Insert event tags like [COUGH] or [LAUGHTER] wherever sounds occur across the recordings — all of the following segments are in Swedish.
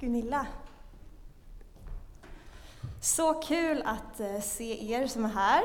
Gunilla. Så kul att eh, se er som är här.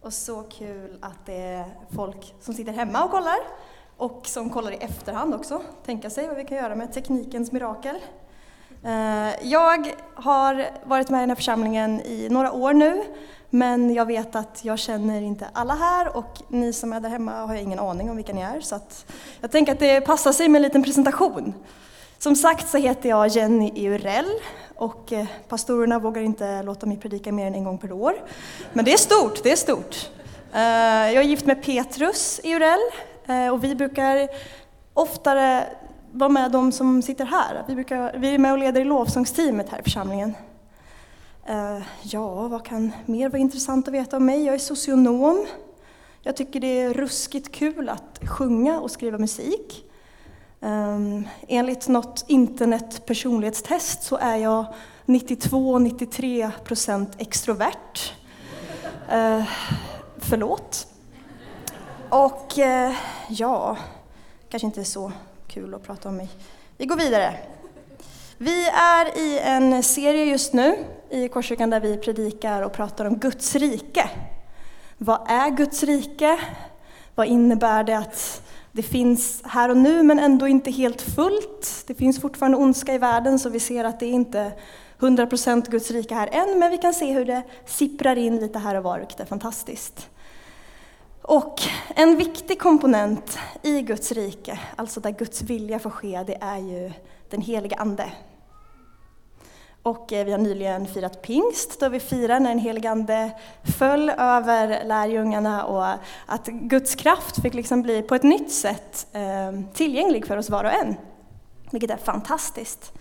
Och så kul att det är folk som sitter hemma och kollar. Och som kollar i efterhand också. Tänka sig vad vi kan göra med teknikens mirakel. Eh, jag har varit med i den här församlingen i några år nu. Men jag vet att jag känner inte alla här och ni som är där hemma har jag ingen aning om vilka ni är. Så att jag tänker att det passar sig med en liten presentation. Som sagt så heter jag Jenny Eurell och eh, pastorerna vågar inte låta mig predika mer än en gång per år. Men det är stort, det är stort. Eh, jag är gift med Petrus Eurell eh, och vi brukar oftare vara med de som sitter här. Vi, brukar, vi är med och leder i lovsångsteamet här i församlingen. Ja, vad kan mer vara intressant att veta om mig? Jag är socionom. Jag tycker det är ruskigt kul att sjunga och skriva musik. Um, enligt något internetpersonlighetstest så är jag 92-93 procent extrovert. Uh, förlåt. Och uh, ja, kanske inte så kul att prata om mig. Vi går vidare. Vi är i en serie just nu i Korskyrkan där vi predikar och pratar om Guds rike. Vad är Guds rike? Vad innebär det att det finns här och nu men ändå inte helt fullt. Det finns fortfarande ondska i världen så vi ser att det är inte 100% Guds rike här än, men vi kan se hur det sipprar in lite här och var, vilket är fantastiskt. Och en viktig komponent i Guds rike, alltså där Guds vilja får ske, det är ju den heliga Ande. Och eh, vi har nyligen firat pingst då vi firar när den helige Ande föll över lärjungarna och att Guds kraft fick liksom bli på ett nytt sätt eh, tillgänglig för oss var och en. Vilket är fantastiskt.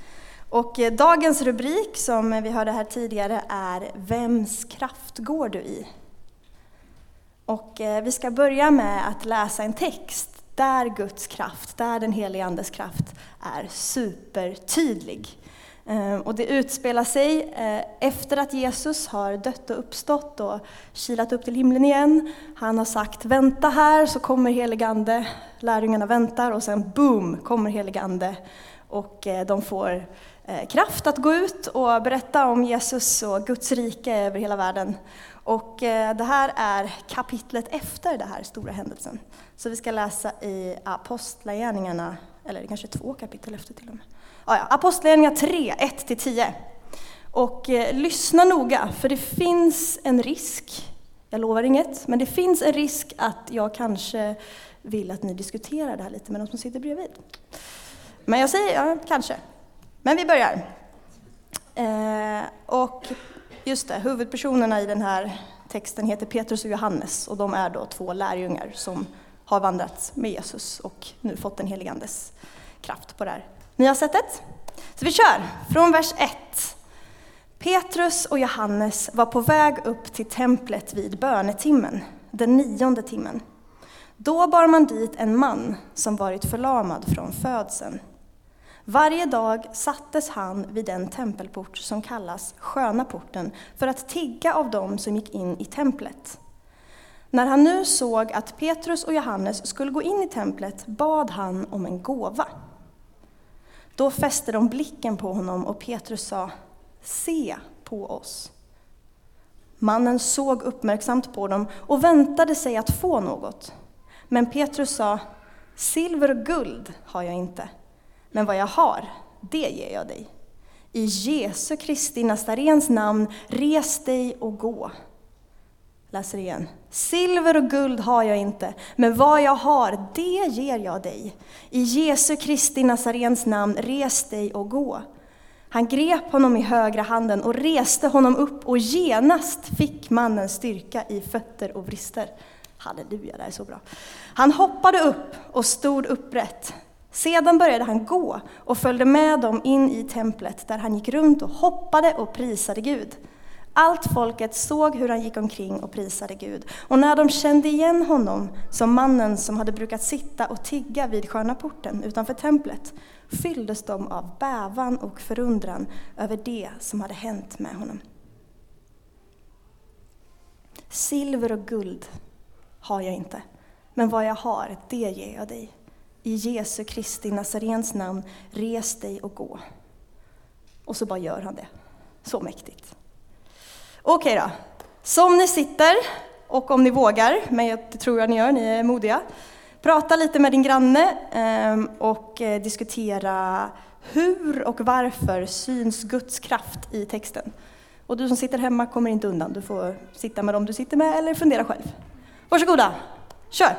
Och eh, dagens rubrik som vi hörde här tidigare är Vems kraft går du i? Och vi ska börja med att läsa en text där Guds kraft, där den helige Andes kraft är supertydlig. Ehm, och det utspelar sig eh, efter att Jesus har dött och uppstått och kilat upp till himlen igen. Han har sagt vänta här så kommer heligande. Lärjungarna väntar och sen boom kommer heligande. Och eh, de får eh, kraft att gå ut och berätta om Jesus och Guds rike över hela världen. Och det här är kapitlet efter den här stora händelsen. Så vi ska läsa i Apostlagärningarna, eller det kanske är två kapitel efter till och med. Ja, ja. Apostlagärningarna 3, 1-10. Och eh, lyssna noga, för det finns en risk, jag lovar inget, men det finns en risk att jag kanske vill att ni diskuterar det här lite med de som sitter bredvid. Men jag säger ja, kanske. Men vi börjar. Eh, och just det, huvudpersonerna i den här texten heter Petrus och Johannes och de är då två lärjungar som har vandrat med Jesus och nu fått den helige Andes kraft på det här ni har sett det? Så vi kör, från vers 1. Petrus och Johannes var på väg upp till templet vid bönetimmen, den nionde timmen. Då bar man dit en man som varit förlamad från födseln. Varje dag sattes han vid den tempelport som kallas Sköna porten för att tigga av dem som gick in i templet. När han nu såg att Petrus och Johannes skulle gå in i templet bad han om en gåva. Då fäste de blicken på honom och Petrus sa, se på oss. Mannen såg uppmärksamt på dem och väntade sig att få något. Men Petrus sa, silver och guld har jag inte, men vad jag har, det ger jag dig. I Jesu Kristi Nazarens namn, res dig och gå. Läser igen. Silver och guld har jag inte, men vad jag har, det ger jag dig. I Jesu Kristi Nazarens namn, res dig och gå. Han grep honom i högra handen och reste honom upp och genast fick mannen styrka i fötter och vrister. Halleluja, det är så bra. Han hoppade upp och stod upprätt. Sedan började han gå och följde med dem in i templet där han gick runt och hoppade och prisade Gud. Allt folket såg hur han gick omkring och prisade Gud. Och när de kände igen honom som mannen som hade brukat sitta och tigga vid sköna porten utanför templet fylldes de av bävan och förundran över det som hade hänt med honom. Silver och guld har jag inte, men vad jag har, det ger jag dig. I Jesu Kristi Nazarens namn, res dig och gå. Och så bara gör han det. Så mäktigt. Okej då. Som ni sitter, och om ni vågar, men jag tror jag ni gör, ni är modiga. Prata lite med din granne ehm, och eh, diskutera hur och varför syns Guds kraft i texten. Och du som sitter hemma kommer inte undan, du får sitta med dem du sitter med eller fundera själv. Varsågoda, kör!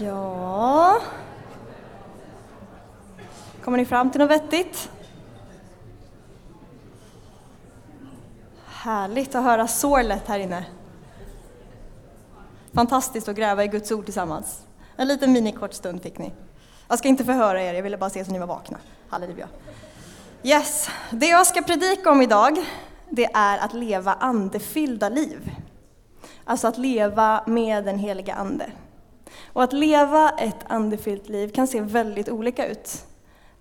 Ja... Kommer ni fram till något vettigt? Härligt att höra sorlet här inne. Fantastiskt att gräva i Guds ord tillsammans. En liten minikort stund fick ni. Jag ska inte förhöra er, jag ville bara se så ni var vakna. Halleluja. Yes, det jag ska predika om idag, det är att leva andefyllda liv. Alltså att leva med den heliga Ande. Och att leva ett andefyllt liv kan se väldigt olika ut.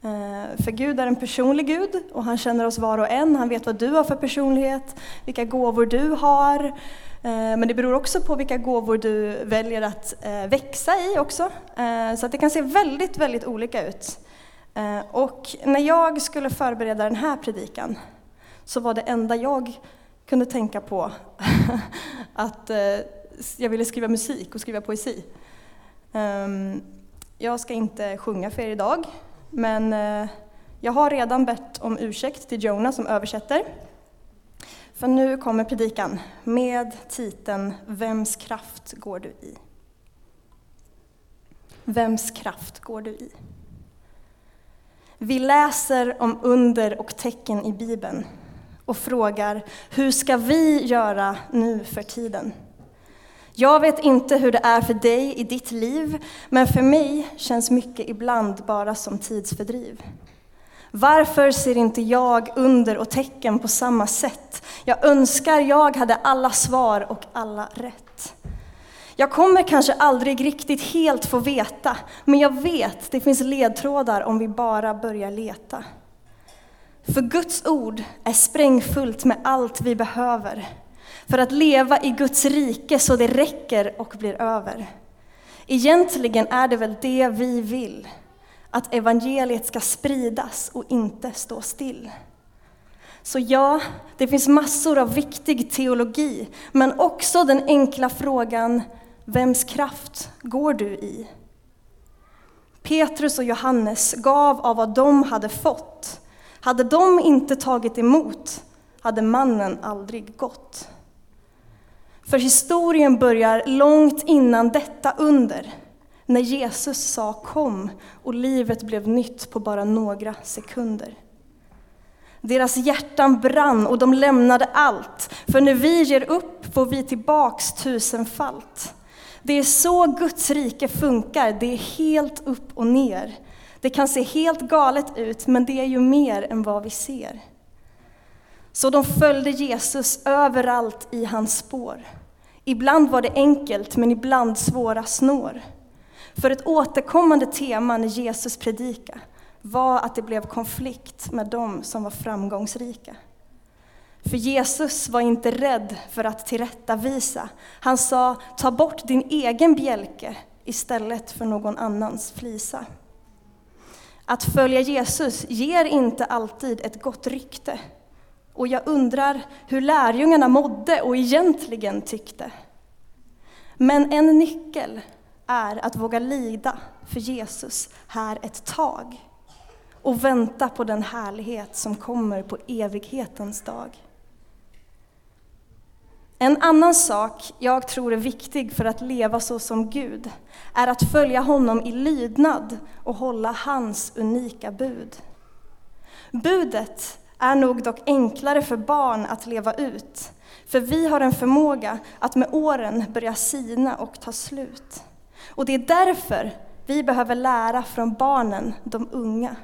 Eh, för Gud är en personlig Gud och han känner oss var och en. Han vet vad du har för personlighet, vilka gåvor du har. Eh, men det beror också på vilka gåvor du väljer att eh, växa i också. Så att det kan se väldigt, väldigt olika ut. Och när jag skulle förbereda den här predikan så var det enda jag kunde tänka på [LAUGHS] att jag ville skriva musik och skriva poesi. Ehm, jag ska inte sjunga för er idag, men eh, jag har redan bett om ursäkt till Jonah som översätter. För nu kommer predikan med titeln Vems kraft går du i? Vems kraft går du i? Vi läser om under och tecken i Bibeln och frågar hur ska vi göra nu för tiden? Jag vet inte hur det är för dig i ditt liv, men för mig känns mycket ibland bara som tidsfördriv. Varför ser inte jag under och tecken på samma sätt? Jag önskar jag hade alla svar och alla rätt. Jag kommer kanske aldrig riktigt helt få veta, men jag vet det finns ledtrådar om vi bara börjar leta. För Guds ord är sprängfullt med allt vi behöver för att leva i Guds rike så det räcker och blir över. Egentligen är det väl det vi vill, att evangeliet ska spridas och inte stå still. Så ja, det finns massor av viktig teologi, men också den enkla frågan, vems kraft går du i? Petrus och Johannes gav av vad de hade fått. Hade de inte tagit emot hade mannen aldrig gått. För historien börjar långt innan detta under, när Jesus sa kom och livet blev nytt på bara några sekunder. Deras hjärtan brann och de lämnade allt, för när vi ger upp får vi tillbaks tusenfalt. Det är så Guds rike funkar, det är helt upp och ner. Det kan se helt galet ut, men det är ju mer än vad vi ser. Så de följde Jesus överallt i hans spår. Ibland var det enkelt, men ibland svåra snår. För ett återkommande tema när Jesus predikade var att det blev konflikt med dem som var framgångsrika. För Jesus var inte rädd för att tillrättavisa. Han sa, ta bort din egen bjälke istället för någon annans flisa. Att följa Jesus ger inte alltid ett gott rykte. Och jag undrar hur lärjungarna mådde och egentligen tyckte. Men en nyckel är att våga lida för Jesus här ett tag och vänta på den härlighet som kommer på evighetens dag. En annan sak jag tror är viktig för att leva så som Gud är att följa honom i lydnad och hålla hans unika bud. Budet är nog dock enklare för barn att leva ut, för vi har en förmåga att med åren börja sina och ta slut. Och det är därför vi behöver lära från barnen, de unga,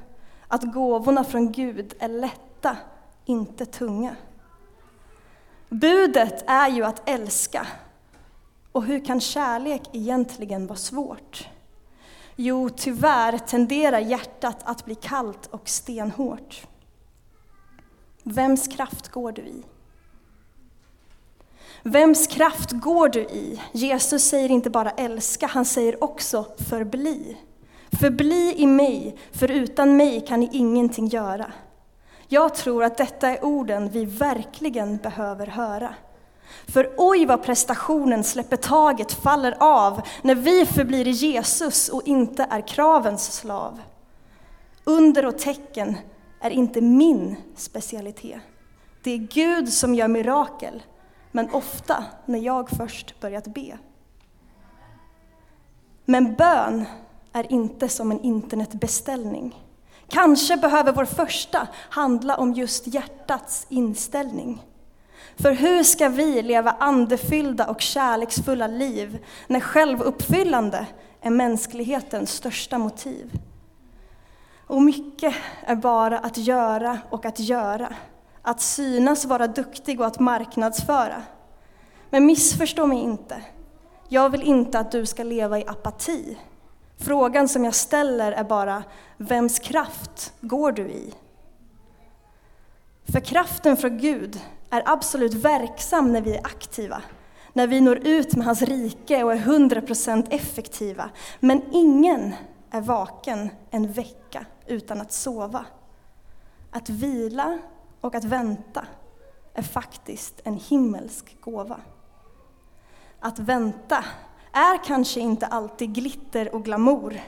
att gåvorna från Gud är lätta, inte tunga. Budet är ju att älska. Och hur kan kärlek egentligen vara svårt? Jo, tyvärr tenderar hjärtat att bli kallt och stenhårt. Vems kraft går du i? Vems kraft går du i? Jesus säger inte bara älska, han säger också förbli. Förbli i mig, för utan mig kan ni ingenting göra. Jag tror att detta är orden vi verkligen behöver höra. För oj vad prestationen släpper taget, faller av, när vi förblir i Jesus och inte är kravens slav. Under och tecken är inte min specialitet. Det är Gud som gör mirakel, men ofta när jag först börjat be. Men bön är inte som en internetbeställning. Kanske behöver vår första handla om just hjärtats inställning. För hur ska vi leva andefyllda och kärleksfulla liv när självuppfyllande är mänsklighetens största motiv? Och mycket är bara att göra och att göra. Att synas, vara duktig och att marknadsföra. Men missförstå mig inte. Jag vill inte att du ska leva i apati. Frågan som jag ställer är bara, vems kraft går du i? För kraften från Gud är absolut verksam när vi är aktiva, när vi når ut med hans rike och är 100% effektiva. Men ingen är vaken en vecka utan att sova. Att vila och att vänta är faktiskt en himmelsk gåva. Att vänta är kanske inte alltid glitter och glamour,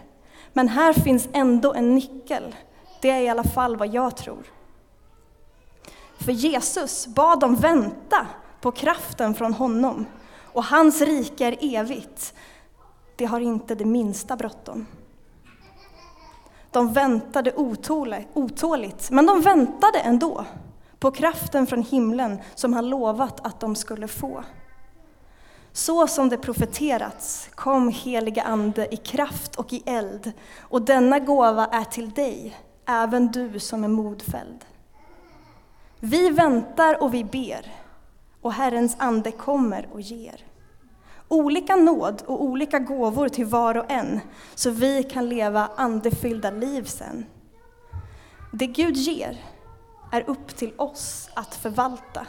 men här finns ändå en nyckel. Det är i alla fall vad jag tror. För Jesus bad dem vänta på kraften från honom, och hans rike är evigt. Det har inte det minsta bråttom. De väntade otåligt, men de väntade ändå på kraften från himlen som han lovat att de skulle få. Så som det profeterats kom heliga Ande i kraft och i eld, och denna gåva är till dig, även du som är modfälld. Vi väntar och vi ber, och Herrens ande kommer och ger. Olika nåd och olika gåvor till var och en, så vi kan leva andefyllda liv sen. Det Gud ger är upp till oss att förvalta.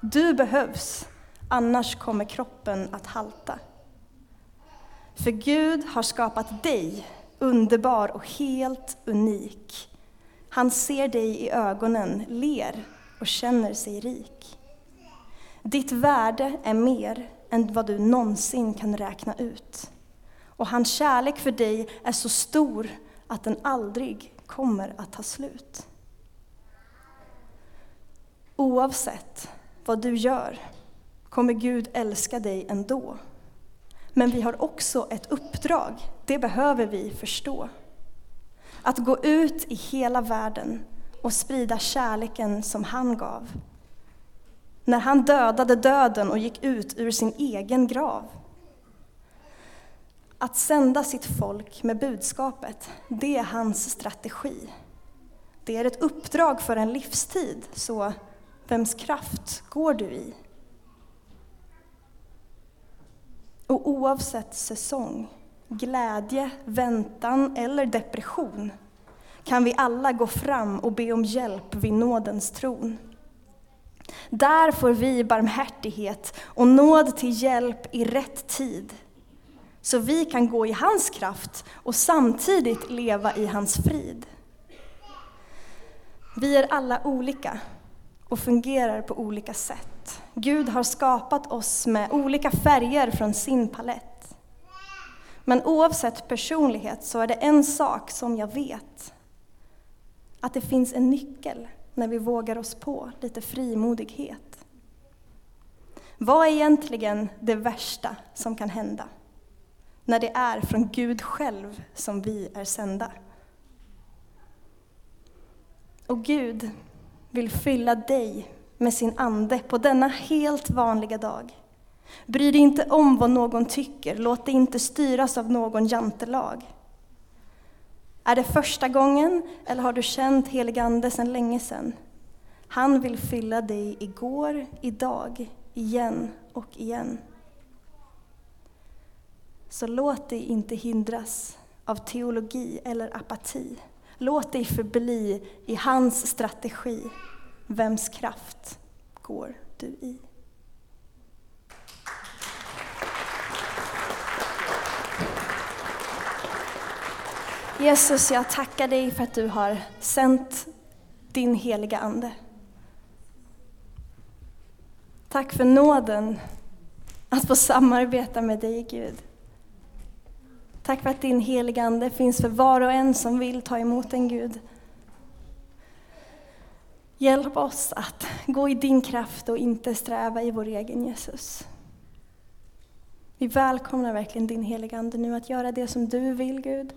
Du behövs, annars kommer kroppen att halta. För Gud har skapat dig underbar och helt unik. Han ser dig i ögonen, ler och känner sig rik. Ditt värde är mer än vad du någonsin kan räkna ut. Och hans kärlek för dig är så stor att den aldrig kommer att ta slut. Oavsett vad du gör kommer Gud älska dig ändå. Men vi har också ett uppdrag, det behöver vi förstå. Att gå ut i hela världen och sprida kärleken som han gav. När han dödade döden och gick ut ur sin egen grav. Att sända sitt folk med budskapet, det är hans strategi. Det är ett uppdrag för en livstid, så vems kraft går du i? Och oavsett säsong, glädje, väntan eller depression kan vi alla gå fram och be om hjälp vid nådens tron. Där får vi barmhärtighet och nåd till hjälp i rätt tid. Så vi kan gå i hans kraft och samtidigt leva i hans frid. Vi är alla olika och fungerar på olika sätt. Gud har skapat oss med olika färger från sin palett. Men oavsett personlighet så är det en sak som jag vet. Att det finns en nyckel när vi vågar oss på lite frimodighet. Vad är egentligen det värsta som kan hända? När det är från Gud själv som vi är sända. Och Gud vill fylla dig med sin ande på denna helt vanliga dag. Bry dig inte om vad någon tycker, låt dig inte styras av någon jantelag. Är det första gången eller har du känt helig ande sedan länge sedan? Han vill fylla dig igår, idag, igen och igen. Så låt dig inte hindras av teologi eller apati. Låt dig förbli i hans strategi. Vems kraft går du i? Jesus, jag tackar dig för att du har sänt din heliga Ande. Tack för nåden att få samarbeta med dig, Gud. Tack för att din heliga Ande finns för var och en som vill ta emot en Gud. Hjälp oss att gå i din kraft och inte sträva i vår egen Jesus. Vi välkomnar verkligen din heliga Ande nu att göra det som du vill, Gud.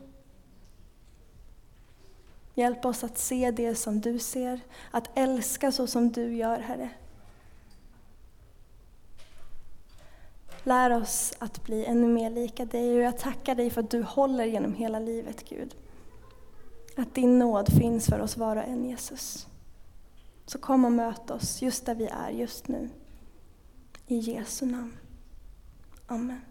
Hjälp oss att se det som du ser, att älska så som du gör, Herre. Lär oss att bli ännu mer lika dig och jag tackar dig för att du håller genom hela livet, Gud. Att din nåd finns för oss var och en, Jesus. Så kom och möt oss just där vi är just nu. I Jesu namn. Amen.